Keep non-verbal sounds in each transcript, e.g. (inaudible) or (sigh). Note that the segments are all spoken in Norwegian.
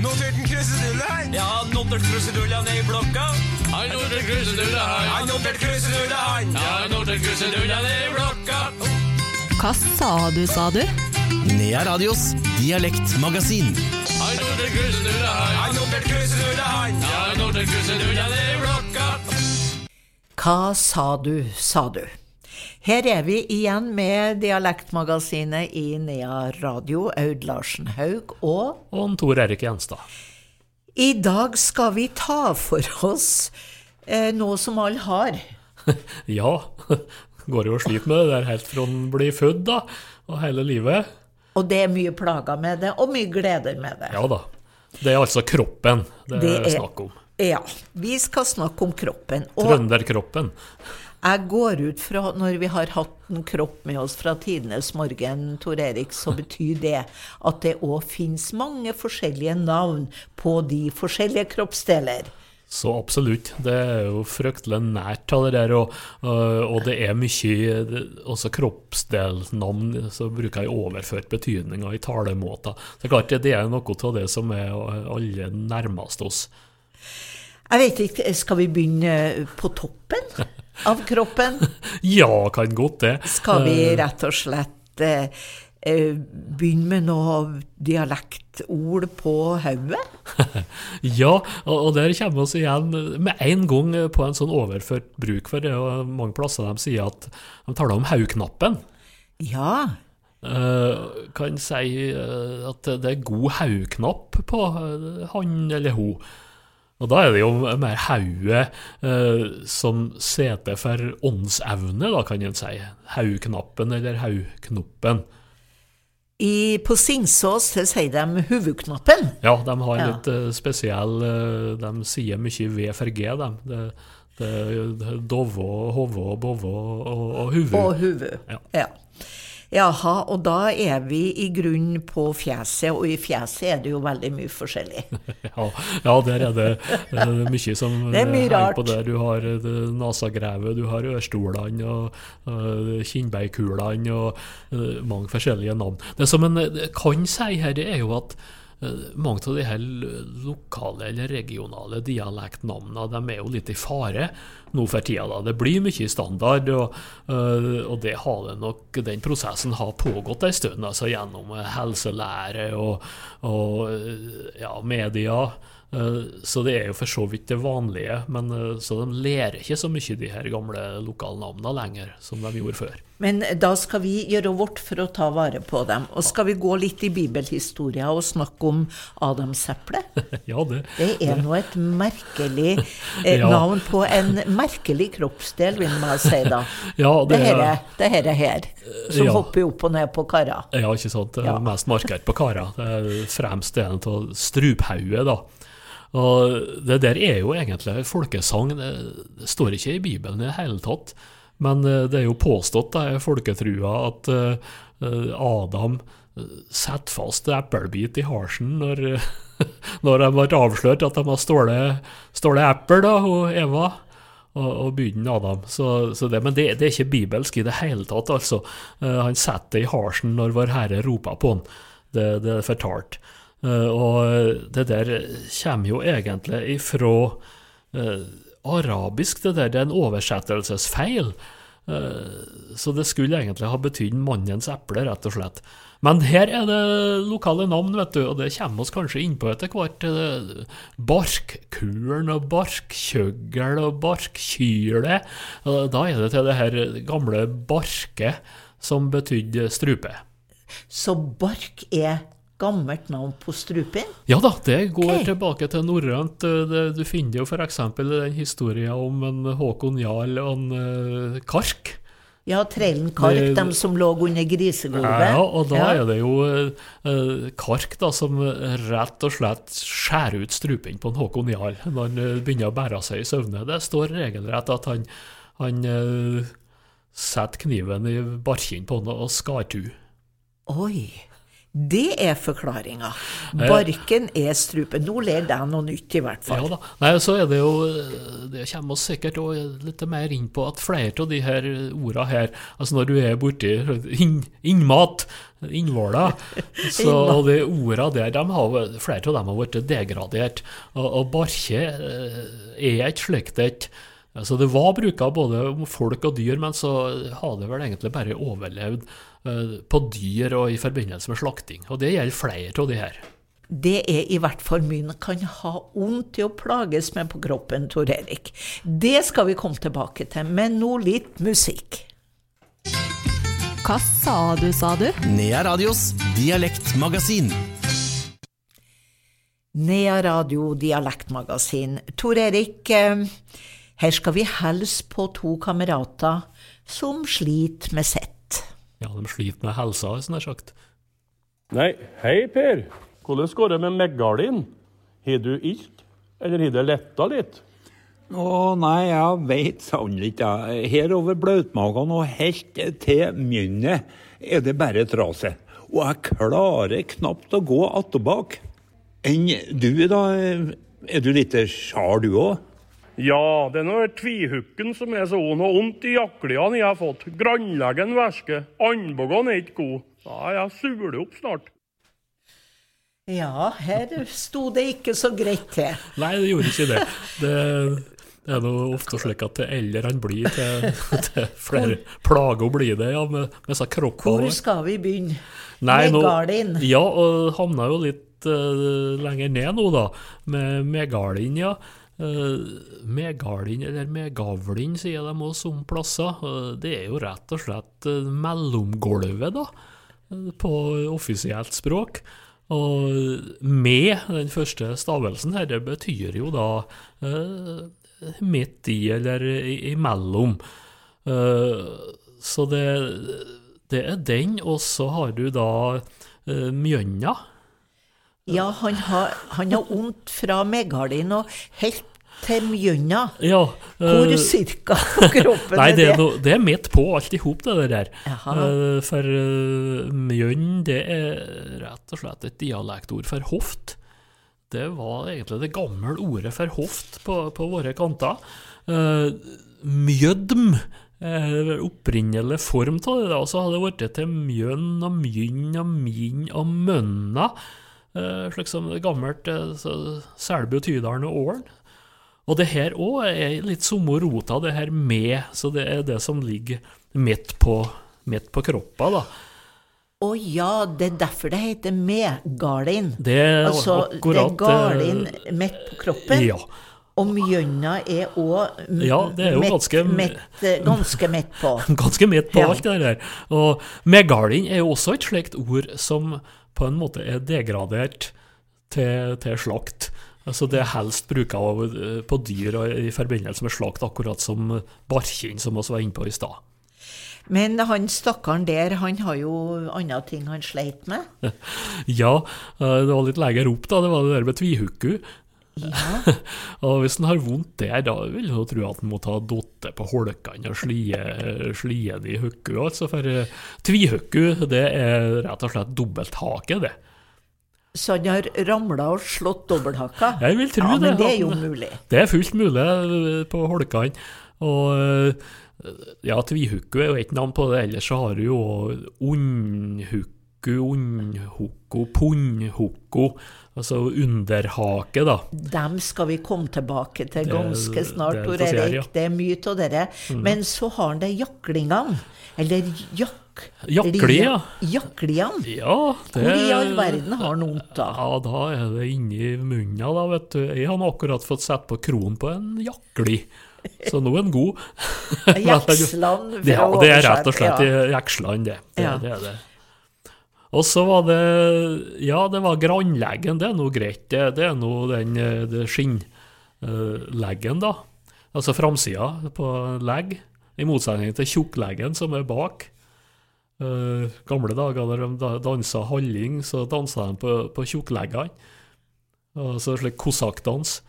Notert en krusedulle, hei. Ja, notert krusedulla ned i blokka. Har notert. Ja, krusedulla ned i blokka. Hva sa du, sa du? Nea Radios dialektmagasin. Har notert. Ja, krusedulla ned i blokka. Hva sa du, sa du? Her er vi igjen med Dialektmagasinet i Nea Radio, Aud Larsen Haug, og Og Tor Erik Gjenstad. i dag skal vi ta for oss eh, noe som alle har. (laughs) Ja, (laughs) går jo og sliter med det der helt fra en blir født, da, og hele livet. Og det er mye plager med det, og mye gleder med det. Ja da. Det er altså kroppen det, Det er snakk om. Ja, vi skal snakke om kroppen. Og Trønderkroppen. Jeg går ut fra, når vi har hatt en kropp med oss fra tidenes morgen, Tor Erik, så betyr det at det òg finnes mange forskjellige navn på de forskjellige kroppsdeler. Så absolutt. Det er jo fryktelig nært av det der, og, og det er mye Også kroppsdelnavn så bruker jeg overført betydninger i talemåter. Så det er klart det er noe av det som er alle nærmest oss. Jeg vet ikke, skal vi begynne på toppen (laughs) av kroppen? (laughs) Ja, kan godt det. Skal vi Eh, rett og slett eh, eh, begynne med noe dialektord på hodet? (laughs) Ja, og, der kommer vi igjen med en gang på en sånn overført bruk, for det er jo mange plasser de sier at de taler om haugknappen. Ja. Uh, kan si at det er god haugknapp på han eller hun. Og da er det jo mer hodet eh, som seter for åndsevne, da kan en si. Haugknappen eller haugknoppen. I, på Singsås så sier de hovedknappen. Ja, de har Ja. litt uh, spesiell uh, De sier mye V for G, de. Det, det, Dovå, hovå, bovå og, og huvu. Og hode. Ja. Ja. Jaha, og da er vi i grunnen på fjeset, og i fjeset er det jo veldig mye forskjellig. (laughs) Ja, ja, der er det eh, mye som (laughs) Det er mye eh, henger på der. Du har eh, nasagrevet, du har ørstolene og uh, kinnbeinkulene og uh, mange forskjellige navn. Det som en eh, kan si her, det er jo at eh, mange av de her lokale eller regionale dialektnavnene er jo litt i fare nå for tida. da. Det blir mye standard, og, eh, og det har det nok, den prosessen har pågått en stund, altså gjennom eh, helselære og, og eh, ja, media. Eh, Så det er jo for så vidt det vanlige, men eh, så de lærer ikke så mye de her gamle lokalnavnene lenger, som de gjorde før. Men da skal vi gjøre vårt for å ta vare på dem. Og skal vi gå litt i bibelhistoria og snakke om adamseplet? (laughs) Ja, det, Det er nå et merkelig (laughs) eh, Ja. navn på en merkelig kroppsdel, vil man si da. (laughs) ja, Det det her, er det her, er her som Ja. hopper opp og ned på karer. Ja, ikke sant. Det Ja. mest markert på er fremst en av struphauget, da. Og det der er jo egentlig folkesang. Det, står ikke i Bibelen i det hele tatt. Men eh, det er jo påstått i folketrua at eh, eh, Adam setter fast eplebit i halsen når, (laughs) når de ble avslørt at de har stjålet eple, da, og Eva og, og Adam. Så, så det, men det, det er ikke bibelsk i det hele tatt, altså. Han setter det i halsen når Vår Herre roper på han. Det, det er fortalt. Eh, og det der kommer jo egentlig ifra eh, arabisk, det der. Det er en oversettelsesfeil. Eh, så det skulle egentlig ha betydd mannens eple, rett og slett. Men her er det lokale navn, vet du, og det kommer oss kanskje innpå etter hvert. Barkkuren Barkkulen og barkkjøggel og barkkyle. Da er det til det her gamle barke, som betydde strupe. Så bark er gammelt navn på strupen? Ja da, det går okay. tilbake til norrønt. Eh, Du finner jo f.eks. den historien om en Håkon Jarl og en eh, kark. Ja, Trellen Kark, Det- dem som lå under grisegulvet. Ja, og da Ja. er det jo eh, Kark da, som rett og slett skjærer ut strupen på en Håkon Jarl når han begynner å bære seg i søvne. Det står regelrett at han, han setter kniven i barkinn på han og skar tu. Oi. Det er forklaringa. Barken er strupen. Nå ler deg noe nytt, i hvert fall. Ja da. Nei, så er det jo Det kommer oss sikkert litt mer inn på at flere av de her orda her Altså når du er borti inn, innmat, innvoller, (laughs) så og de orda der, de har, flere av dem har blitt degradert. Og, og barke eh, er et slikt et Altså det var bruka både om folk og dyr, men så har det vel egentlig bare overlevd eh, på dyr og i forbindelse med slakting. Og det gjelder flere av de her. Det er i hvert fall mye kan ha vondt i å plages med på kroppen, Tor Erik. Det skal vi komme tilbake til, men nå litt musikk. Hva sa du, sa du? Nea Radios dialektmagasin. Nea Radio Dialektmagasin. Tor Erik, eh, her skal vi hilse på to kamerater som sliter med sitt. Ja, de sliter med helsa, som jeg har sagt. Nei, hei Per. Hvordan går det med Meggalin? Har du ilt, eller har det letta litt? Å nei, jeg veit sannelig ikke. Her over blautmagen og helt til munnet er det bare traset. Og jeg klarer knapt å gå attåbak. Enn du, da? Er du litt sjar, du òg? Ja, det er nå tvihukken som er så ond, og vondt i jakliene jeg har fått. Grannlegen væske. Andbogene er ikke god. Ja, jeg suler opp snart. Ja, her sto det ikke så greit til. Nei, det gjorde ikke det. Det, det er nå ofte slik at til eldre han blir, til, til flere plager blir det, ja, med, med disse kroppene. Hvor skal vi begynne? Nei, nå- Megalin. Ja, og havna jo litt uh, lenger ned nå, da, med megalin, ja. Uh, eller megavlin, sier de også om plasser. Eh, det er jo rett og slett eh, mellomgulvet, da, på offisielt språk. Og med den første stavelsen her, det betyr jo da midt i eller imellom. Så det, det er den, og så har du da Mjønna. Ja, han har, han har vondt fra Megalin og helt til Mjønna. Ja, Hvor eh, cirka kroppen (laughs) Nei, er det det? er, no, det er midt på alt i hop, det der. Eh, for uh, mjønn, det er rett og slett et dialektord for hoft. Det var egentlig det gamle ordet for hoft på, på våre kanter. Uh, mjødm er opprinnelig form av det, og så har det blitt til mjønn og mjynn og min og mønna. Uh, slik som det gammelt uh, Selbu, Tydalen og Ålen. Og det her òg er litt samme rota, det her med, så det er det som ligger midt på, midt på kroppa, da. Å ja, det er derfor det heter medgardin. Det er Altså, akkurat det er gardin midt på kroppen. Ja. Og Mjønna er òg Ja, er jo ganske- ganske midt på. (laughs) Ganske midt på Ja. alt det der. Og megalin er jo også et slikt ord som på en måte er degradert til, til slakt. Altså Det er helst bruka eh, på dyr og i forbindelse med slakt, akkurat som barkinn, som vi var inne på i stad. Men han stakkaren der, han har jo andre ting han sleit med. (laughs) Ja, eh, det var litt lenger opp, da. Det var det der med tvihukku. Ja. (laughs) og hvis han har vondt der, da vil jeg tro at han må ta dotte på holkene og slie, slie i hukku. Altså, for tvihukku, det er rett og slett dobbelthake, det. Så han har ramla og slått dobbelthakka? Jeg vil tro ja, det. Men det er jo mulig. Det er fullt mulig eh, på holkene. Og eh, ja, tvihukku er jo ett navn på det, ellers så har du jo undhukku, undhukko, punnhukko, altså underhake, da. Dem skal vi komme tilbake til ganske snart, Tor Erik. Det er mye av dere. Men så har han det jaklingene. Eller jakk... Jakli, ja. Jakklian? Ja, det Hvor i all verden har han vondt da? Ja, da er det inni munnen, da, vet du. Jeg har akkurat fått sett på kronen på en jakkli. Så nå er den god. (laughs) (laughs) Jeksland fra Ja, det er rett og slett ja. i Jeksland, det. Det, Ja. det er det. Og så var det Ja, det var grannleggen, det er nå greit. Det, det er nå den eh, skinnleggen, da. Altså framsida på legg, i motsetning til tjukkleggen som er bak. Eh, gamle dager der de da- dansa halling, så dansa de på, på tjukkleggene. Altså slik kosakkdans.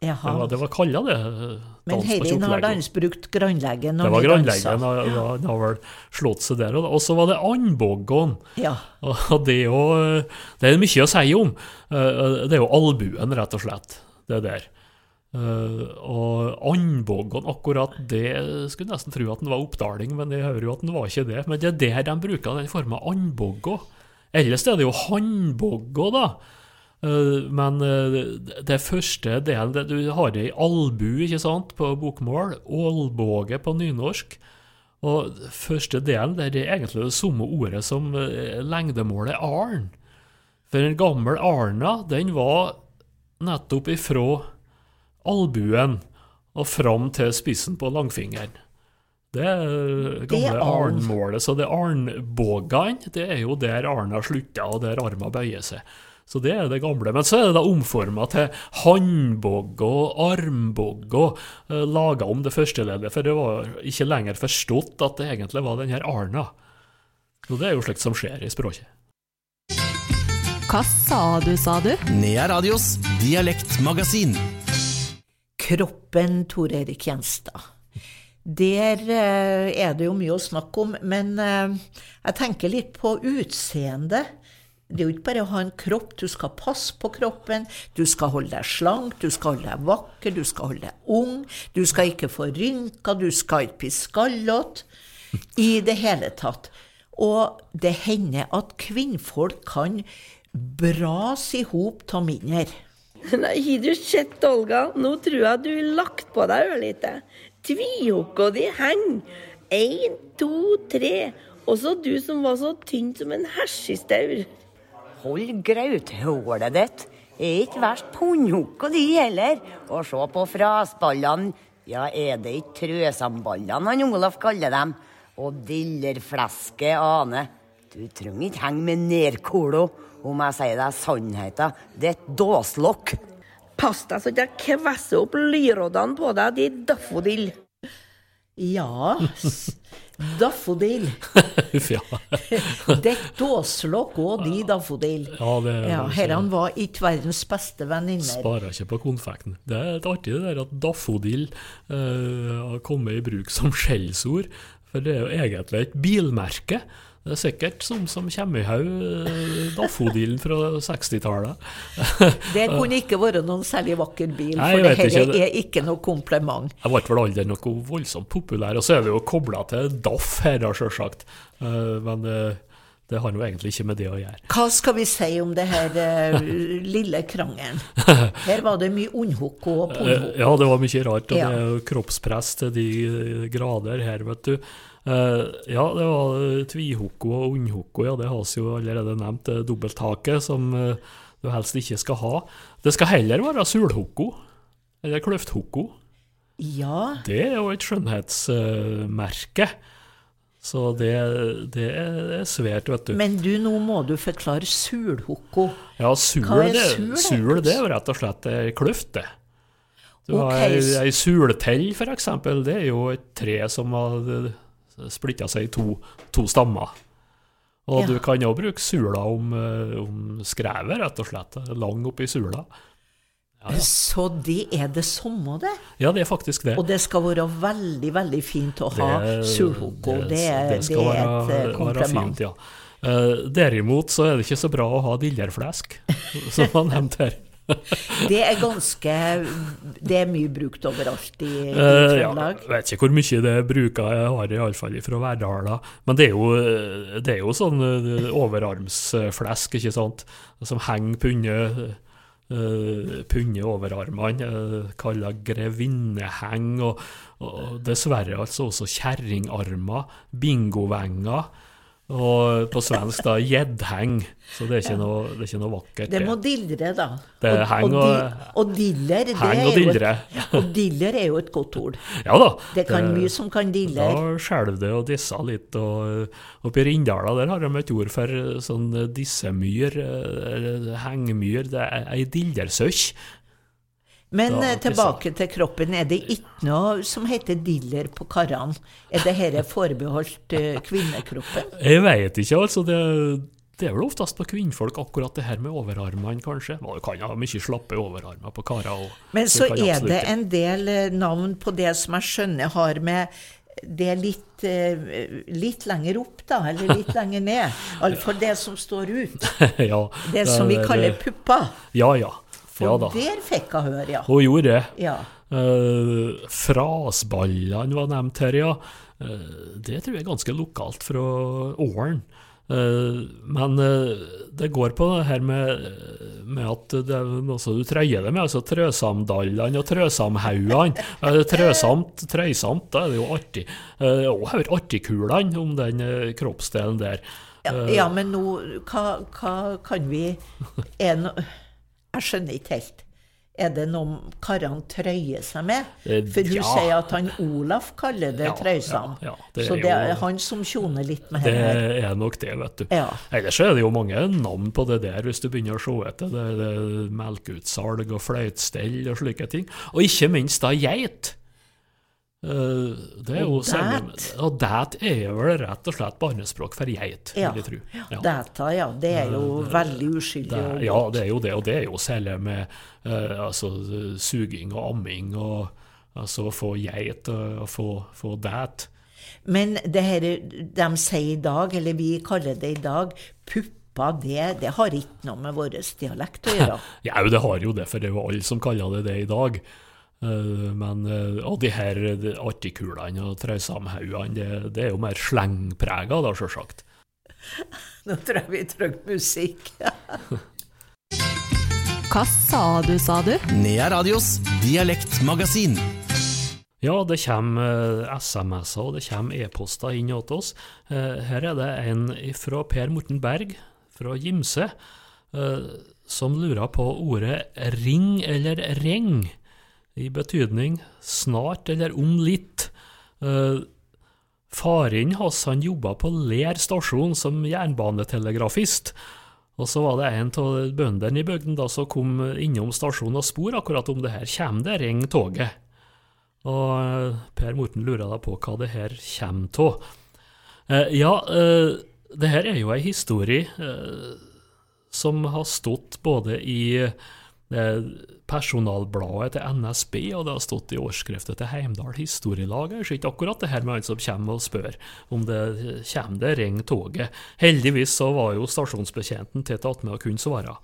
Det var, det var kalla det. eh, Men Heirin har dans brukt grannleggen Det når var vi Det dansa. han han- har vel slått seg der. Og så var det andboggon. Ja. Og det er jo Det er mye å si om. Eh, Det er jo albuen, rett og slett. Det der. Eh, og Andvågan, akkurat det skulle nesten tro at den var oppdaling, men jeg hører jo at den var ikke det. Men det er der de bruker den forma andboggo. Ellers er det jo hannboggo, da. Uh, Men uh, det første delen det, Du har det i albu, ikke sant, på bokmål. Ålbåge på nynorsk. Og første delen det er egentlig det samme ordet som lengdemålet arn. For den gammel arna, den var nettopp ifra albuen og fram til spissen på langfingeren. Det er gamle arnmålet. Så det arnbågene, det er jo der arna slutter, og der arma bøyer seg. Så det er det gamle. Men så er det da omforma til håndbogg og armbogg og eh, laga om det første leddet, for det var ikke lenger forstått at det egentlig var den her arna. Og det er jo slikt som skjer i språket. Hva sa du, sa du? Nea Radios dialektmagasin. Kroppen, Tor Erik Gjenstad. Der eh, er det jo mye å snakke om, men eh, jeg tenker litt på utseendet. Det er jo ikke bare å ha en kropp, du skal passe på kroppen, du skal holde deg slank, du skal holde deg vakker, du skal holde deg ung, du skal ikke få rynker, du skal ikke bli skallete. I det hele tatt. Og det hender at kvinnfolk kan brase i hop av mindre. Nei, har du sett, Olga? Nå tror jeg du har lagt på deg ørlite. Tvihokka di henger. Én, to, tre. Og så du som var så tynn som en hesjestaur. Hold grauthålet ditt. Er ikke verst pannhukka de heller. Og se på frasballene. Ja, er det ikke trøsamballene han Olaf kaller dem? Og dillerfleske Ane. Du trenger ikke henge med nedkolo om jeg sier deg sannheten. Det er et dåslokk. Pass deg så ikke jeg kvesser opp lyroddene på deg, de daffodil. Ja, daffodill. (laughs) Uff, ja. (laughs) Dekk dåslokk og de daffodil. Ja, det er Ja, herran var ikke verdens beste venninner. Sparer ikke på konfekten. Det er et artig det der at daffodil eh, har kommet i bruk som skjellsord. For det er jo egentlig et bilmerke. Det er sikkert som som kommer i haug eh, daffodilen fra 60-tallet. (laughs) Det kunne ikke være noen særlig vakker bil, Nei, for dette det ikke, er ikke noe kompliment. Jeg ble vel aldri noe voldsomt populær. Og så er vi jo kobla til Daff her, da, sjølsagt. Eh, Men eh, det har jo egentlig ikke med det å gjøre. Hva skal vi si om det her lille krangelen? (laughs) Her var det mye ondhukk og pondhukk. Ja, det var mye rart. Og Ja. det er jo kroppspress til de grader her, vet du. Eh, ja, det var tvihoko og unnhoko, ja, det har vi jo allerede nevnt. Dobbelttaket som eh, du helst ikke skal ha. Det skal heller være sulhoko. eller kløfthoko. Ja, Det er jo et skjønnhetsmerke. Så det, det er svært, vet du. men du, nå må du forklare sulhoko. Ja, sul, Hva er det, sul, Det, sul det er jo rett og slett ei kløft, det. Du okay. har ei, ei sultell, for eksempel. Det er jo et tre som har splitta seg i to, to stammer. Og Ja. du kan jo bruke sula om, eh, om skrevet, rett og slett. Lang oppi sula. Ja, ja. Så det er det samme, det. ja, det er faktisk det. Og det skal være veldig, veldig fint å ha sulhoko. Det, det, det, er være, et eh, være kompliment. fint, ja. Eh, derimot så er det ikke så bra å ha dillerflesk, (laughs) som han (laughs) nevnte her. (laughs) Det er ganske Det er mye brukt overalt i, i Eh, Trøndelag. jeg vet ikke hvor mye det bruker, jeg har iallfall fra Verdala. Men det er jo, det er jo sånn eh, overarmsflesk, ikke sant, som henger punne uh, punne overarmene, uh, kalla grevinneheng, og, og dessverre altså også kjerringarmer, bingovenger, og på svensk da gjeddheng, så det er ikke noe, det er ikke noe vakkert. Det må dildre, da. Det og, heng og, og- di- og diller, det Heng er og jo et- Og diller er jo et godt ord. Ja da. Det kan mye som kan dille. Da skjelver det og disser litt. Og oppe i Rindala der har de et ord for sånn dissemyr, eh, eller hengmyr. Det er ei dildersøkk. Men Ja, eh, tilbake til kroppen. Er det ikke noe som heter diller på karene? Er det dette forbeholdt eh, kvinnekroppen? Jeg veit ikke, altså. Det, det er vel oftest på kvinnfolk akkurat det her med overarmene, kanskje. Man kan ha mye slappe overarmer på karer. Men så er det en del eh, navn på det som jeg skjønner har med det litt, eh, litt lenger opp, da, eller litt (laughs) lenger ned. For det som står ut. ja, Det som vi er- kaller pupper. Ja, ja. For ja der fikk jeg høre, ja. Hun gjorde det. Ja. Uh, frasballene var nevnt her, ja. Uh, det tror jeg er ganske lokalt fra Åren. Uh, men eh, det går på det her med, med at det er noe du trøyer det med, altså trøsamdallene og trøsamhaugene. Trøsamt, trøysamt, da er det jo artig. Og hør artigkulene om den kroppsdelen der. Ja, ja, men nå hva, hva kan vi er Jeg skjønner ikke helt. Er det noe karene trøyer seg med? For hun ja. sier at han Olaf kaller det Ja, trøysam. ja, det Så det er jo- han som tjoner litt med Det det her. er nok det, vet du. Ja. Ellers er det jo mange navn på det der, hvis du begynner å se etter. Det, er Melkeutsalg og fløytstell og slike ting. Og ikke minst da geit. Eh, Det er Og jo dæt. Og det er vel rett og slett barnespråk for geit, Ja. vil jeg tro. Ja. Data, ja. Det er jo veldig uskyldig. Det, ja, det er jo det, og det er jo særlig med uh, altså, suging og amming og altså få geit og, få, få dæt. Men det her de sier i dag, eller vi kaller det i dag, pupper, det, det har ikke noe med vår dialekt å gjøre. (laughs) Ja, det har jo det, for det er jo alle som kaller det det i dag. Eh, men eh, og de her artikulene og trøysamhaugene, det, det er jo mer slengprega, da, sjølsagt. (laughs) Nå tror jeg vi trenger musikk. (laughs) Hva sa du, sa du? Nea Radios dialektmagasin. Ja, det kommer eh, SMS-er og det kommer e-poster inn til oss. Eh, her er det en fra Per Morten Berg fra Gimse eh, som lurer på ordet ring eller reng, i betydning snart eller om litt. Eh, Faren hans han jobba på Ler stasjon som jernbanetelegrafist. Og så var det en av bøndene i bygden som kom innom stasjonen og spor akkurat om det her. Kommer det ring toget? Og eh, Per Morten lurer da på hva det her kommer av. Eh, ja, eh, det her er jo ei historie eh, som har stått både i eh, personalbladet til NSB, og det har stått i årsskriftet til Heimdal Historielag. Det er ikke akkurat det her med han som kommer og spør om det kommer det ring toget. Heldigvis så var jo stasjonsbetjenten tatt attmed og kunne svare.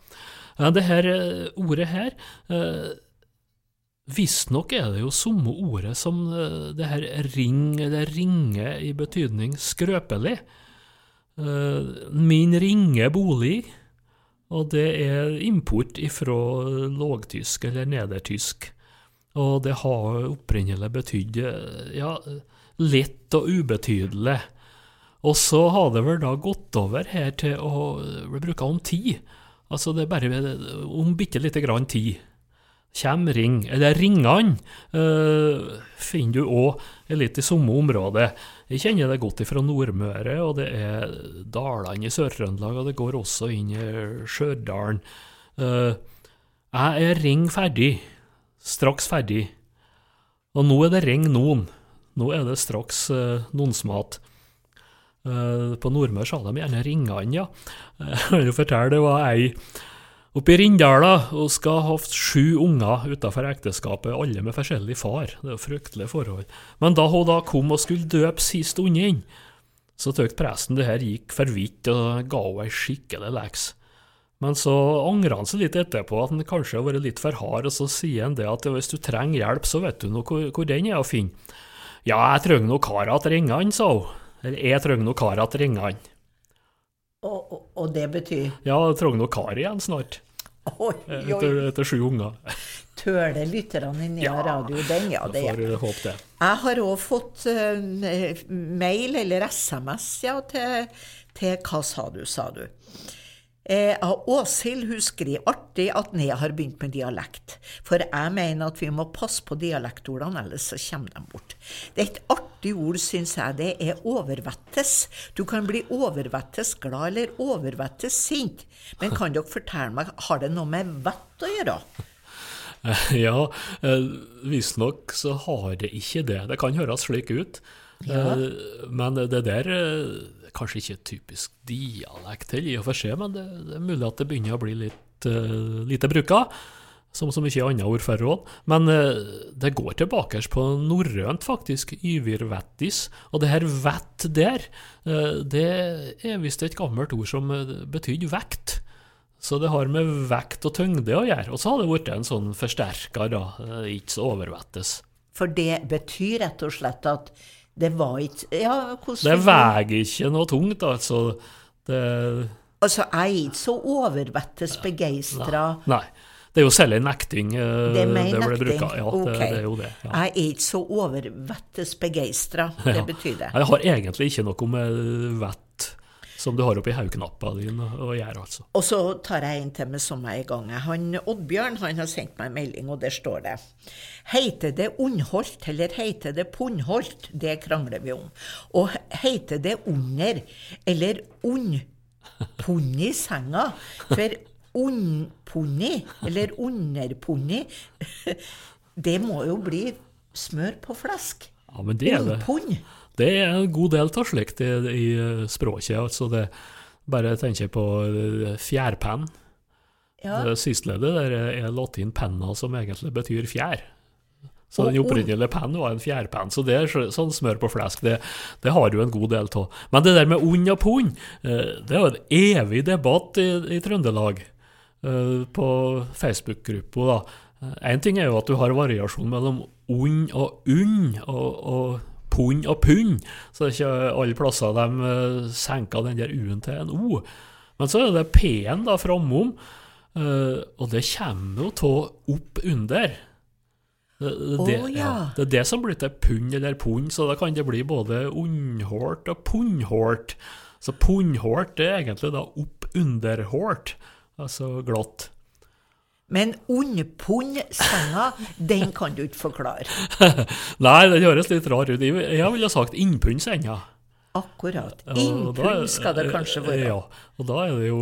Eh, Det her eh, ordet her eh, Visstnok er det jo samme ordet som det her ring eller ringe i betydning skrøpelig. Min ringe bolig, og det er import ifra lågtysk eller nedertysk. Og det har opprinnelig betydd ja, lett og ubetydelig. Og så har det vel da gått over her til å bruke om tid. Altså det er bare om bitte lite grann tid. Kjem ring, eller ringene, uh, finner du òg litt i samme område. Jeg kjenner det godt fra Nordmøre, og det er dalene i Sør-Trøndelag, og det går også inn i Stjørdal. Uh, jeg er ring ferdig, straks ferdig. Og nå er det ring noen. Nå er det straks uh, noensmat. Uh, på Nordmøre sa de gjerne ringene, ja. (laughs) Jeg kan jo fortelle, det var ei Oppe i Rindala og skal ha hatt sju unger utenfor ekteskapet, alle med forskjellig far. Det er jo fryktelige forhold. Men da hun da kom og skulle døpe sist ungen, så tykte presten det her gikk for vidt og ga henne ei skikkelig leks. Men så angrer han seg litt etterpå, at han kanskje har vært litt for hard, og så sier han det at hvis du trenger hjelp, så vet du nå hvor, hvor den er å finne. Ja, jeg trenger noe kar att ringene, sa hun. Eller jeg trenger noe kar att ringene. Og, og, og det betyr Ja, jeg trenger noe kar igjen snart. Oi, Etter, oi. etter sju unger. Tøler lytterne i ja, Radio den? Ja, det gjør er eh, håpe det. Jeg har òg fått uh, mail eller SMS ja, til, til Hva sa du, sa du? Eh, Åshild hun skriver artig at Nea har begynt med dialekt. For jeg mener at vi må passe på dialektordene, ellers så kommer de bort. Det er et artig ord, syns jeg. Det er overvettes. Du kan bli overvettes glad eller overvettes sint. Men kan dere fortelle meg, har det noe med vett å gjøre? (laughs) Ja, eh, visstnok så har det ikke det. Det kan høres slik ut. Ja. Eh, Men det der er Kanskje ikke typisk dialekt til, i og for seg, men det, er mulig at det begynner å bli litt lite bruka. Som så mye andre ord før råd, Men eh, det går tilbake på norrønt, faktisk. Yvirvettis. Og det her vett der, eh, det er visst et gammelt ord som eh, betydde vekt. Så det har med vekt og tyngde å gjøre. Og så har det blitt en sånn forsterker, da. Ikke så overvettes. For det betyr rett og slett at det var ikke Ja, hvordan Det veier ikke noe tungt, altså. Det Altså, jeg er ikke så overvettes begeistra. Nei. Det er jo særlig nekting eh, Det mer ble bruka. Ja, det, Ok. det er jo det. Ja. Jeg er ikke så overvettes begeistra. (laughs) Det Ja. betyr det. Jeg har egentlig ikke noe med vett som du har oppi haugknappa din å gjøre, altså. Og så tar jeg en til med som jeg er i gang. Han Oddbjørn han har sendt meg en melding, og der står det Heiter det Undholt eller heiter det Pundholt? Det krangler vi om. Og heiter det under eller unnpunni i senga? For unnpunni eller underpunni, det må jo bli smør på flesk. Ja, men det er det. Det er en god del av slikt i, i språket. altså det Bare tenker på eh, fjærpenn. Ja. Det sistleddet der er latin penna, som egentlig betyr fjær. Så den opprinnelige penn var en fjærpenn. Så det er sånn smør på flesk, det, det har du en god del av. Men det der med ond og pund, eh, det er jo en evig debatt i, i Trøndelag eh, på Facebook-gruppa. Én ting er jo at du har variasjon mellom ond og unn, og, og pund og pund. Så det er ikke alle plasser de eh, senker den der u-en til en o. Men så er det p-en da framom, eh, og det kommer jo av opp under. Det, det, oh, ja. ja. det er det som blir til pund eller pund, så da kan det bli både unnhårt og pundhårt. Så pundhårt er egentlig da opp-under-hårt, altså glatt. Men unnpunn-senga, den kan du ikke forklare. (laughs) Nei, det høres litt rar ut. Jeg ville sagt innpunnsenda. Akkurat. Innpund skal det kanskje være. Ja, og da er det jo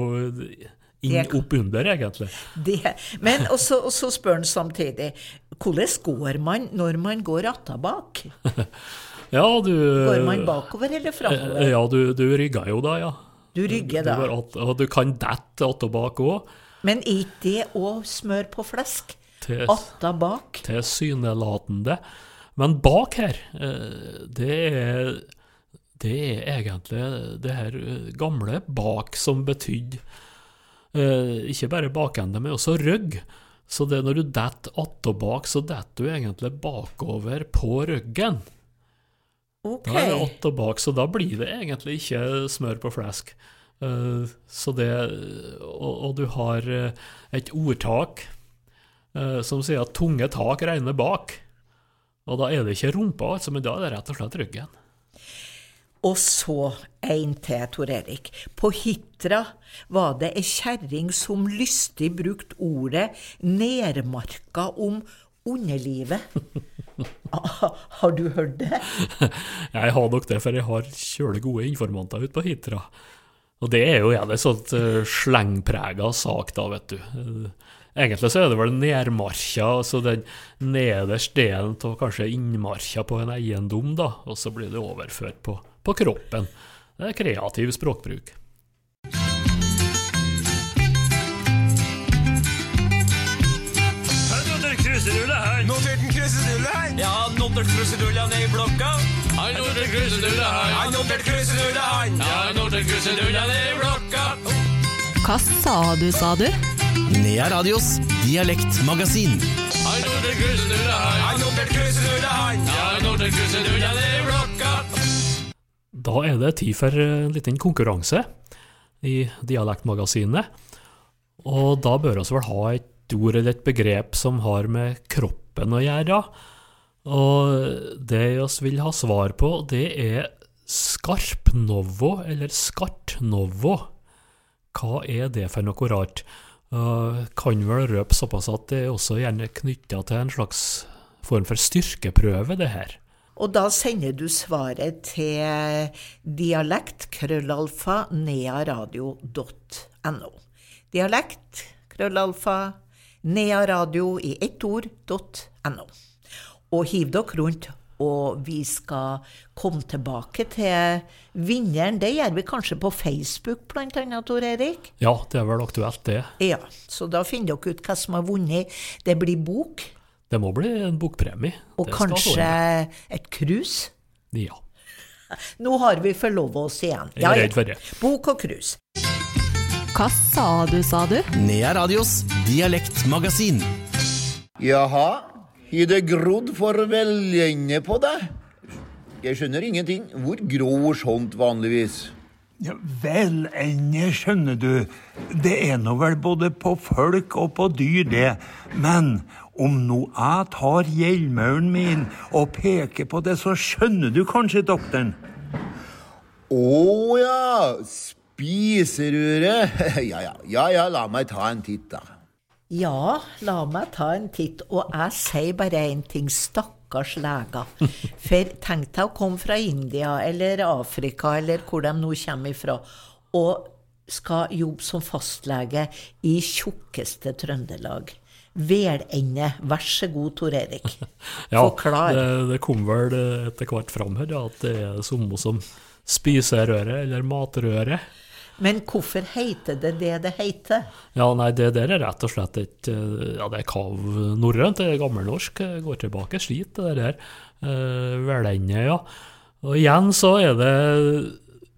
inn Det- opp under, egentlig. Det. Men så og så spør han samtidig hvordan går man når man går attabak? (laughs) Ja, du Går man bakover eller framover? Ja, du, du rygger jo da, ja. Du rygger Du da. går og du kan dette att bak òg. Men er ikke det òg smør på flesk? Til- Attabak? Tilsynelatende. Men bak her, eh, det er, det er egentlig det her eh, gamle bak som betydde eh, ikke bare bakende, men også rygg. Så det når du detter attåbak, så detter du egentlig bakover på ryggen. Ok. Da er det åtte bak, så da blir det egentlig ikke smør på flask. Uh, så det, og, og du har eh, et ordtak uh, som sier at tunge tak regner bak. Og da er det ikke rumpa, altså, men da er det rett og slett ryggen. Og så en til, Tor Erik. På Hitra var det ei kjerring som lystig brukte ordet nedmarka om underlivet. (laughs) Har du hørt det? (laughs) Jeg har nok det, for jeg har kjølig gode informanter ute på Hitra. Og det er jo gjerne sånt uh, slengprega sak, da, vet du. Eh, egentlig så er det vel nærmarka, altså den nederste delen av kanskje innmarka på en eiendom, da, og så blir det overført på, på kroppen. Det er kreativ språkbruk. Her Ja, nådde krusedulla ned i blokka. Her nådde krusedulla, her. Jeg notert krusedulle her. Ja, nådde kruserulle ned i blokka. Hva sa du, sa du? Nea Radios dialektmagasin. Her nådde krusedulla, her. Jeg notert krusedulle her. Ja, nådde kruserulle ned i blokka. Da er det tid for en liten konkurranse i Dialektmagasinet. Og da bør vi vel ha et ord eller et begrep som har med kroppen å gjøre. Og det vi vil ha svar på, det er skarpnovo eller skartnovo. Hva er det for noe rart? Uh, kan vel røpe såpass at det er også gjerne knytta til en slags form for styrkeprøve, det her. Og da sender du svaret til dialekt krøllalfa nearadio.no. Dialekt krøllalfa nearadio i ett ord.no. Og hiv dere rundt Og vi skal komme tilbake til vinneren. Det gjør vi kanskje på Facebook, annet, Tor Erik? Ja, det er vel aktuelt, det. Ja, så da finner dere ut hva som har vunnet. Det blir bok, Det må bli en bokpremie. og Det kanskje et krus. Ja. (laughs) Nå har vi forlova oss igjen. Jeg er redd for det. Bok og krus. Hva sa du, sa du? Nea Radios dialektmagasin. Jaha, har det grodd for veljende på deg? Jeg skjønner ingenting. Hvor gror sånt vanligvis? Ja, vel ende, skjønner du. Det er nå vel både på folk og på dyr, det. Men om nå jeg tar hjelmauren min og peker på det, så skjønner du kanskje, doktoren. Å ja, spiserøret. (laughs) Ja ja, ja ja, la meg ta en titt, da. Ja, la meg ta en titt, og jeg sier bare én ting. Stakkars leger. (laughs) For tenk deg å komme fra India eller Afrika eller hvor de nå kommer ifra, og skal jobbe som fastlege i tjukkeste Trøndelag. Velende. Vær så god, Tor Erik. (laughs) Ja, Forklar. det, det kom vel etter hvert fram her at det er det samme som spiserøret eller matrøre. Men hvorfor heter det det det heter? Ja, nei, det der er rett og slett et eh, Ja, det er kav norrønt, det er gammelnorsk. eh, Går tilbake slit, det der. Uh, Velende, ja. Og igjen så er det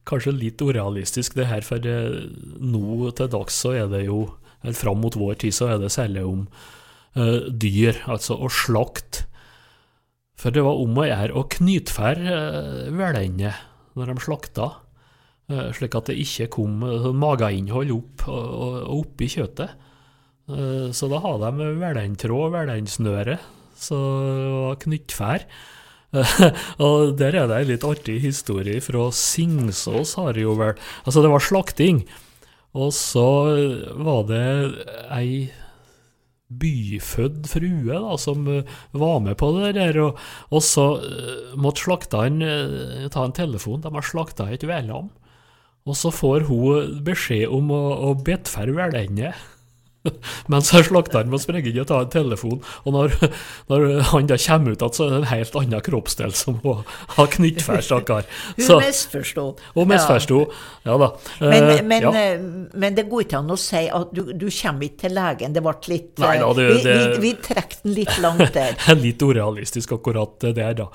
kanskje litt urealistisk, det her, for eh, nå til dags så er det jo eller Fram mot vår tid så er det særlig om eh, dyr, altså å slakte. For det var om å gjøre å knytfære uh, velende når de slakta. Eh, slik at det ikke kom uh, mageinnhold opp og, og, og oppi kjøttet. Eh, så da hadde de velentråd, velensnøre, var knyttfær. (laughs) og der er det en litt artig historie fra Singsås, har jo vel Altså, det var slakting, og så var det ei byfødd frue da, som eh, var med på det der, og, og så eh, måtte slakteren eh, ta en telefon. De har slakta et vedlam. Og så får hun beskjed om å, å bedferde velende. (laughs) Mens slakteren må springe inn og ta en telefon, og når, når han da kommer ut igjen, så er det en helt annen kroppsdel som (laughs) hun har knyttfær, stakkar. Hun misforsto. Hun misforsto, ja da. Men, Eh, men, ja. eh, men det går ikke an å si at du, du kommer ikke til legen. Det ble litt Nei da, eh, det- vi, vi, vi trekker den litt langt der. Er (laughs) litt urealistisk akkurat det der, da.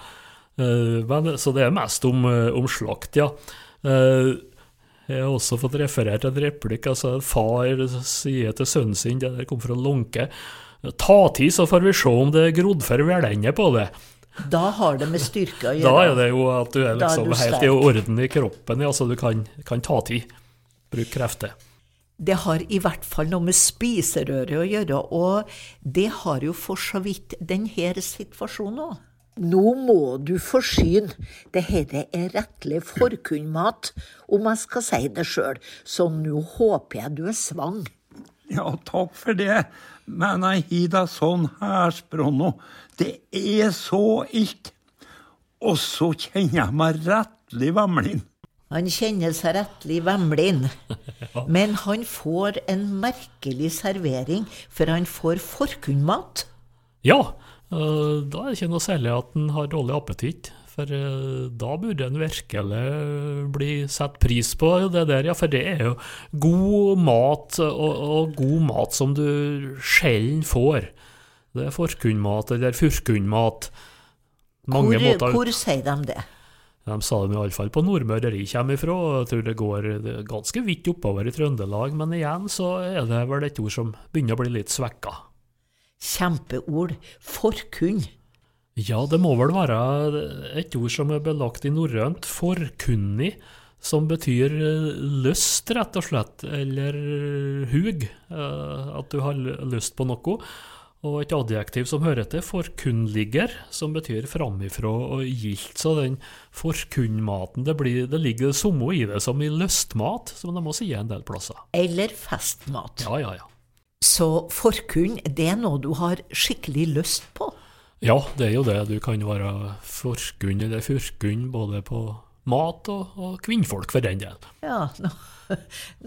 Men, så det er mest om, om slakt, ja. Jeg har også fått referert en replikk. altså Far sier til sønnen sin, det der kom fra Lånke, ta tid, så får vi se om det er grodd for velende på det. Da har det med styrke å (laughs) gjøre. Da er det jo at du er liksom, er du helt i orden i kroppen, ja, så du kan, kan ta tid. Bruk krefter. Det har i hvert fall noe med spiserøret å gjøre, og det har jo for så vidt denne situasjonen òg. Nå må du forsyne. Dette er rettelig forkunnmat, om jeg skal si det sjøl, så nå håper jeg du er svang. Ja, takk for det. Men jeg har da sånn her, nå. Det er så ilt. Og så kjenner jeg meg rettelig vemlin. Han kjenner seg rettelig vemlin, (laughs) men han får en merkelig servering, for han får forkunnmat. Ja, da er det ikke noe særlig at en har dårlig appetitt. For eh, da burde en virkelig bli satt pris på det der, ja. For det er jo god mat, og, og god mat som du sjelden får. Det er forkunnmat eller furkunnmat. Mange Hvor, måter hvor sier de det? De sa det iallfall på Nordmøre, der jeg kommer ifra. Jeg tror det går ganske vidt oppover i Trøndelag. Men igjen så er det vel et ord som begynner å bli litt svekka. Kjempeord. Forkunn. Ja, det må vel være et ord som er belagt i norrønt, forkunnig, som betyr eh, lyst, rett og slett, eller hug, eh, at du har lyst på noe. Og et adjektiv som hører til, forkunnligger, som betyr framifrå og gildt. Så den forkunnmaten, det, blir, det ligger det samme i det som i lystmat, som de må si en del plasser. Eller festmat. Ja, ja, ja. Så forkunn, det er noe du har skikkelig lyst på. Ja, det er jo det. Du kan være forkunn eller furkunn både på mat og, og kvinnfolk, for den del. Ja, no,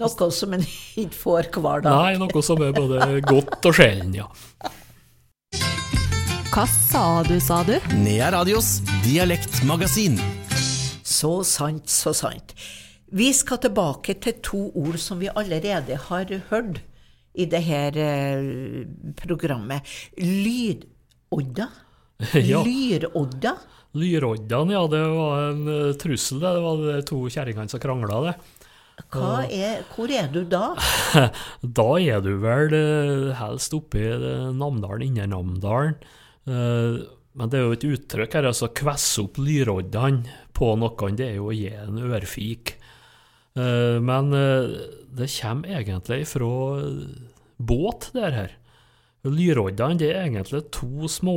noe som en ikke får hver dag. Nei, noe som er både godt og sjelden, ja. Hva sa du, sa du? Nea Radios dialektmagasin. Så sant, så sant. Vi skal tilbake til to ord som vi allerede har hørt i det her eh, programmet. (laughs) Lydodda. Ja. Lyrodda. Lyroddan, ja, det var en eh, trussel, det. Det var de to kjerringene som krangla, det. Er, hvor er du da? (laughs) Da er du vel eh, helst oppe i eh, Namdalen, Indre Namdalen. Men det er jo et uttrykk her, altså kvesse opp lyroddene på noen, det er jo å gi en ørfik. Eh, Men eh, det kommer egentlig fra båt, det her. Lyroddene det er egentlig to små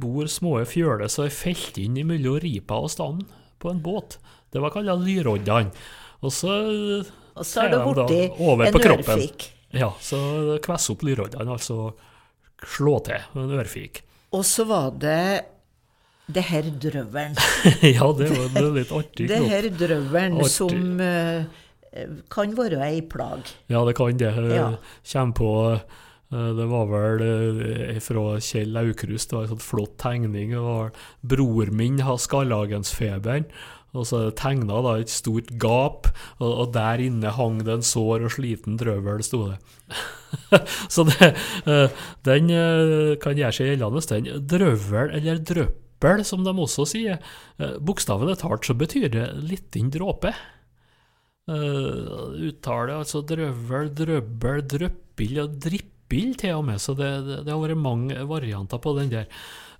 bord, små fjøler som er felt inn mellom ripa og stammen på en båt. Det var kalt lyroddene. Og så, Og så er det de blitt over en på kroppen. ørfik. Ja, så kvesse opp lyroddene, altså slå til med en ørfik. Og så var det det her drøvelen. (laughs) ja, det var det er litt artig. Det her drøvelen som uh, kan være ei plag. Ja, det kan det. Eh, Ja. Kjem på Det var vel fra Kjell Aukrust, det var en sånn flott tegning. Det var Bror min har skarlagensfeberen. Og så tegna da et stort gap, og, og der inne hang det en sår og sliten drøvel, sto det. (laughs) så det, den kan gjøre seg gjeldende, den. Drøvel, eller drøppel, som de også sier. Bokstavene Bokstavelig talt så betyr det liten dråpe. Uh, uttale altså drøvel, drøbbel, drøppill og drippill til og med, så det, det, det har vært mange varianter på den der.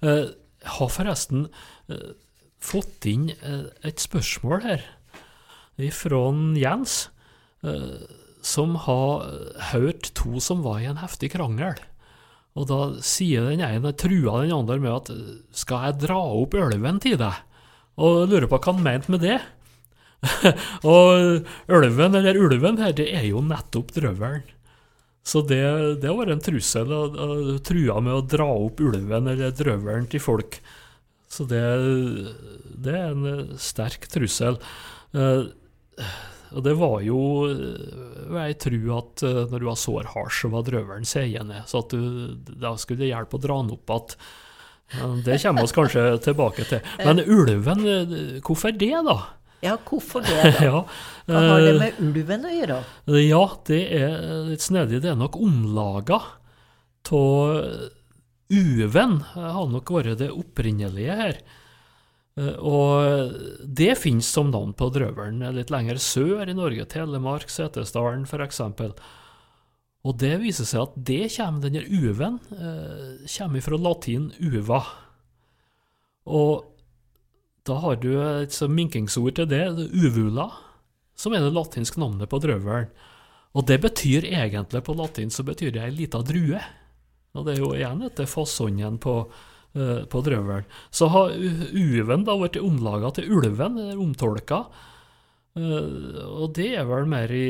Uh, har forresten uh, fått inn eh, et spørsmål her fra Jens, eh, som har hørt to som var i en heftig krangel. Og da sier den ene, trua den andre med at skal jeg dra opp ulven til deg? Og lurer på hva han mente med det. (laughs) og ulven, eller ulven her, det er jo nettopp drøvelen. Så det, det var en trussel, å, å trua med å dra opp ulven eller drøvelen til folk. Så det, det er en sterk trussel. Eh, og det var jo eh, Jeg tror at eh, når du har sår hasj, så var drøvelen seiende. Så at du, da skulle det hjelpe å dra den opp igjen. Det kommer oss kanskje (laughs) tilbake til. Men ulven, eh, hvorfor det, da? Ja, hvorfor det, da? (laughs) Ja, Hva har det med ulven å gjøre? Ja, det er litt snedig. Det er nok omlaga av uven, har nok vært det opprinnelige her. Eh, Og det finnes som navn på drøvelen litt lenger sør i Norge, Telemark, Setesdalen f.eks. Og det viser seg at det kommer, denne uven eh, kommer fra latin uva. Og da har du et minkingsord til det, uvula, som er det latinske navnet på drøvelen. Og det betyr egentlig på latin så betyr det ei lita drue. Og det er jo igjen etter fasongen på, på drøvelen. Så har uven da blitt omlaga til ulven, eller omtolka. Eh, og det er vel mer i,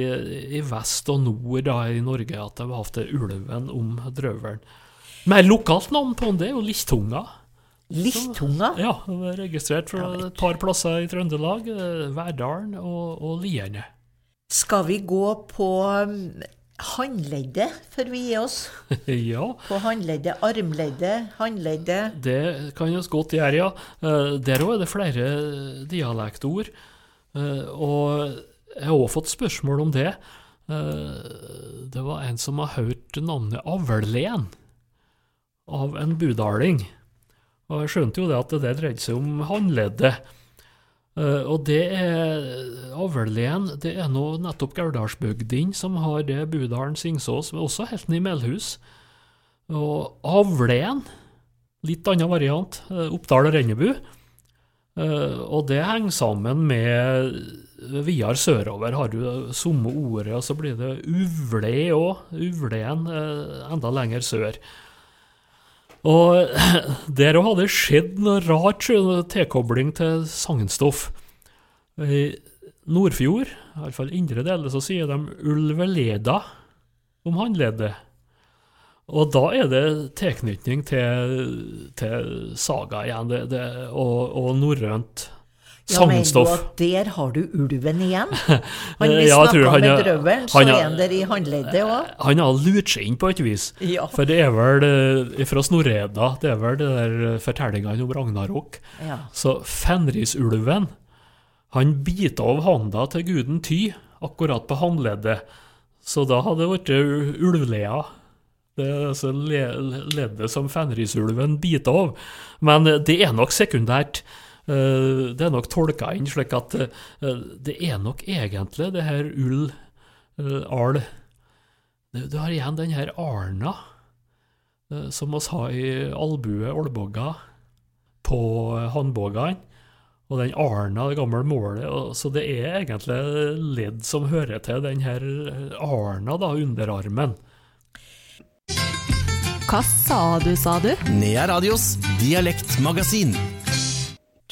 i vest og nord da i Norge at de har hatt det ulven om drøvelen. Mer lokalt navn på den, det er jo listunga. Listunga? Så, Ja, det er registrert fra et par plasser i Trøndelag. eh, Verdalen og, og Lierne. Skal vi gå på håndleddet får vi gi oss? (laughs) ja. På håndleddet, armleddet, håndleddet. Det kan vi godt gjøre, ja. Eh, Der òg er det flere dialektord. Eh, Og jeg har òg fått spørsmål om det. Eh, Det var en som har hørt navnet Avlen av en budaling. Og jeg skjønte jo det at det dreide seg om håndleddet. Eh, og det er Avlen, det er nå nettopp Gauldalsbygdene som har det Budalen Singsås, men også helt nede i Melhus. Og Avlen, litt annen variant, uh, Oppdal og Rennebu. Uh, og det henger sammen med Videre sørover har du samme ordet, og så blir det uvle òg. Uvlen enda lenger sør. Og (clears throat) der òg har det skjedd noe rart, tilkobling til sagnstoff. I Nordfjord, iallfall indre deler, så sier de ulveleda om håndleddet. Og da er det tilknytning til, til saga igjen, det, det, og, og norrønt. Ja, mener du at der har du ulven igjen? (laughs) Han Eh, vi ja, snakka med er- drøvelen, så han er han der i håndleddet òg. Han har lurt seg inn på et vis. Ja. For det er vel eh, fra Snorreda, det er vel det der eh, fortellingene om Ragnarok. Ja. Så Fenrisulven, han biter av handa til guden Ty, akkurat på håndleddet. Så da hadde det blitt u- ulvlea. Det er altså le- leddet som Fenrisulven biter av. Men eh, det er nok sekundært. Eh, Det er nok tolka inn slik at eh, det er nok egentlig det her ull, eh, al Du har igjen den her arna som oss har i albue, olbogga, på håndbogene. Og den arna, det gamle målet. Så det er egentlig ledd som hører til den her arna, da, underarmen. Hva sa du, sa du? Nea Radios dialektmagasin.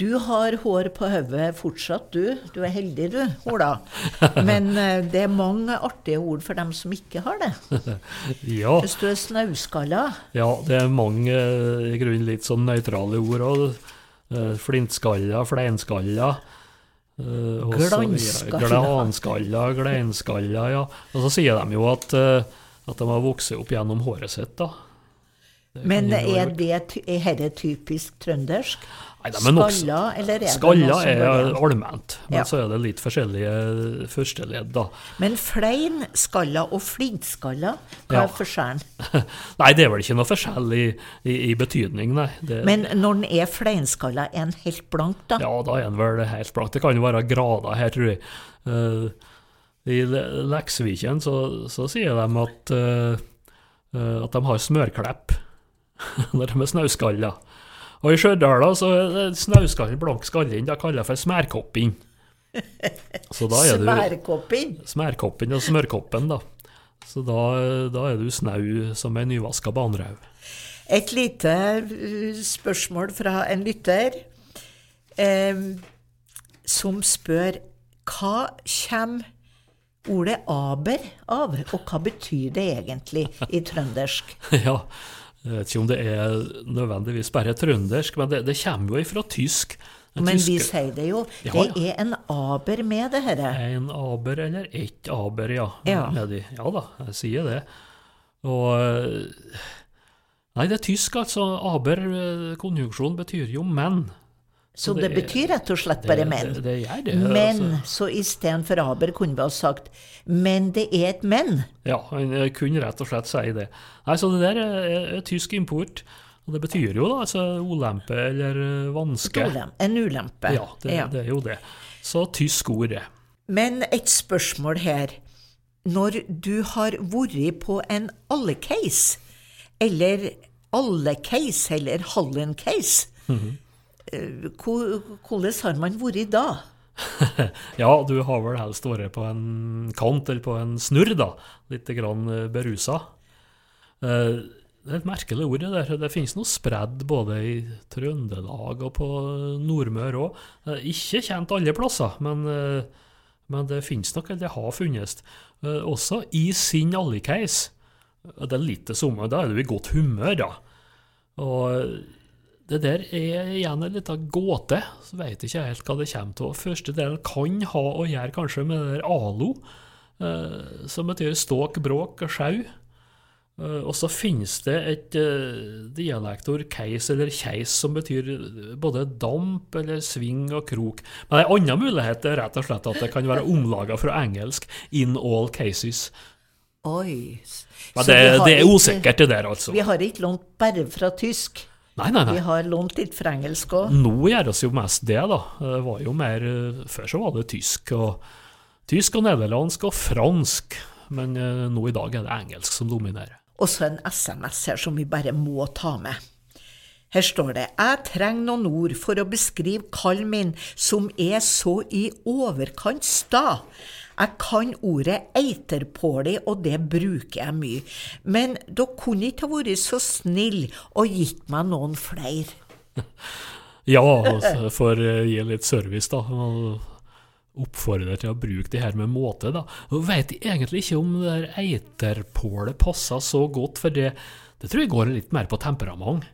Du har hår på hodet fortsatt, du. Du er heldig, du, Ola. Men eh, det er mange artige ord for dem som ikke har det. (laughs) ja. Hvis du er snauskalla, ja, det er mange eh, i grunnen litt sånn nøytrale ord òg. Flintskalla, fleinskalla. eh. Glanskalla. Glanskalla, gleinskalla, ja. Og så sier de jo at, eh, at de har vokst opp gjennom håret sitt, da. Det Men er være- det ty- er dette typisk trøndersk? Nei, de nok- Skalla, eller er det Skalla er allment, men Ja. så er det litt forskjellige førsteledd, da. Men flein, skalla og flintskalla, hva Ja. er forskjellen? (laughs) Nei, det er vel ikke noe forskjell i, i, i betydning, nei. Det, Men når den er fleinskalla, er den helt blank, da? Ja, da er den vel helt blank. Det kan jo være grader her, tror jeg. Uh, I Le- Leksviken så, så sier de at, eh, eh, at de har smørklepp (laughs) når de er snauskalla. Og i Stjørdal så er snauskallen, blank skallen. Det kaller jeg for smærkopping. Så da er du Smærkopping? Smærkoppen og smørkoppen, da. Så da, da er du snau som ei nyvaska banerau. Et lite uh, spørsmål fra en lytter eh, som spør hva kommer ordet aber av, og hva betyr det egentlig i trøndersk? (laughs) ja, jeg vet ikke om det er nødvendigvis bare trøndersk, men det, det kommer jo ifra tysk. Men vi sier det jo. Ja, Det er en aber med det dette. En aber eller ett aber, ja. Ja. Ja da, jeg sier det. Og eh, Nei, det er tysk, altså. Aber, eh, konjunksjon, betyr jo menn. Så det, betyr rett og slett bare menn. det- gjør det, men altså. så istedenfor aber kunne vi ha sagt men det er et men. Ja, eh, kunne rett og slett si det. Nei, Så det der er, er tysk import. Og det betyr jo da altså ulempe eller eh, vanske. En ulempe. Ja, det, Ja. det er jo det. Så tysk ord, det. Men et spørsmål her. Når du har vært på en alle-case, eller alle-case, eller Hallen-case, mm hvor- hvordan har man vært da? (laughs) ja, du har vel helst vært på en kant eller på en snurr, da. Litt grann eh, berusa. Eh, Det er et merkelig ord, det der. Det finnes noe spredd både i Trøndelag og på Nordmøre òg. Ikke kjent alle plasser, men, eh, men det finnes nok, eller det har funnes. Eh, Også i sin allikeis. Det er litt det samme, da er du i godt humør, da. Og det der er igjen en liten gåte, så vet ikke helt hva det kommer til. Første delen kan ha å gjøre kanskje med det der alo, eh, som betyr ståk, bråk og sjau. Eh, og så finnes det et eh, dialektord, keis eller keis, som betyr både damp eller sving og krok. Men en annen mulighet er rett og slett at det kan være omlaga fra engelsk 'in all cases'. Oi. Men det, det er ikke- usikkert, det der, altså. Vi har ikke lånt bare fra tysk. Nei, nei, nei. Vi har lånt litt fra engelsk òg. Nå gjøres jo mest det, da. Det var jo mer Før så var det tysk og Tysk og nederlandsk og fransk. Men eh, nå i dag er det engelsk som dominerer. Og så en SMS her som vi bare må ta med. Her står det Jeg trenger noen ord for å beskrive kallen min, som er så i overkant sta. Jeg kan ordet eiterpåli, og det bruker jeg mye. Men dere kunne ikke ha vært så snill og gitt meg noen flere. (laughs) Ja, altså, for å gi litt service, da. Oppfordrer til å bruke det her med måte, da. Og jeg egentlig ikke om det der eiterpålet passer så godt, for det, det tror jeg går litt mer på temperament.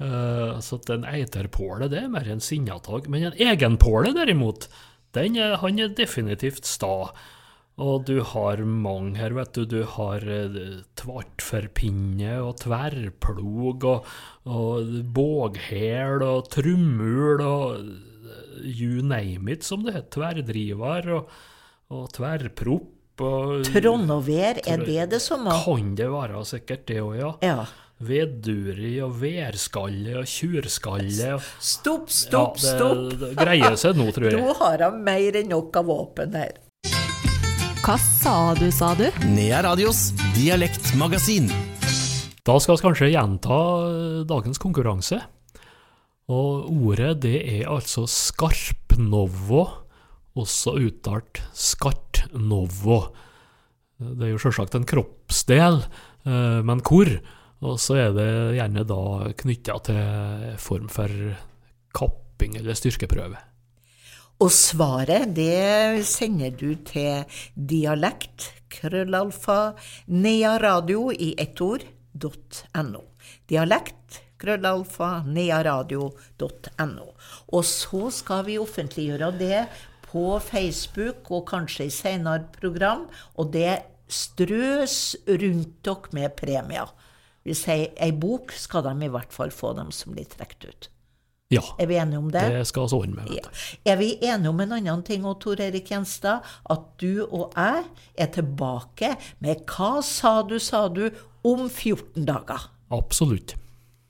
Uh, så at en eiterpåle det er mer en sinnatag. Men en egenpåle derimot, er, han er definitivt sta. Og du har mange her, vet du. Du har eh, tvartforpinne og tverrplog og, og båghæl og trummul og eh, you name it, som det heter. Tverrdriver og, og tverrpropp. og- Trondovær, er det det samme? Kan det være sikkert det òg, ja. Ja. Vedduri og værskalle og tjurskalle. og- Stopp, stopp, ja, det, stopp! Det greier seg nå, tror jeg. (laughs) Nå har han mer enn nok av våpen her. Hva sa du, sa du? Nea Radios dialektmagasin. Da skal vi kanskje gjenta eh, dagens konkurranse. Og ordet det er altså skarpnovo, også uttalt skartnovo. Det er jo selvsagt en kroppsdel, eh, men hvor? Og så er det gjerne da knytta til form for kapping eller styrkeprøve. Og svaret, det sender du til dialekt, krøllalfa, nearadio i ett ord, .no. Dialekt, krøllalfa, nearadio.no. Og så skal vi offentliggjøre det på Facebook og kanskje i senere program, og det strøs rundt dere med premier. Vi sier ei bok skal de i hvert fall få, dem som blir trukket ut. Ja, Er vi enige om det? det skal vi ordne med. Ja. Er vi enige om en annen ting, òg, Tor Erik Gjenstad? At du og jeg er tilbake med Hva sa du, sa du? om 14 dager. Absolutt.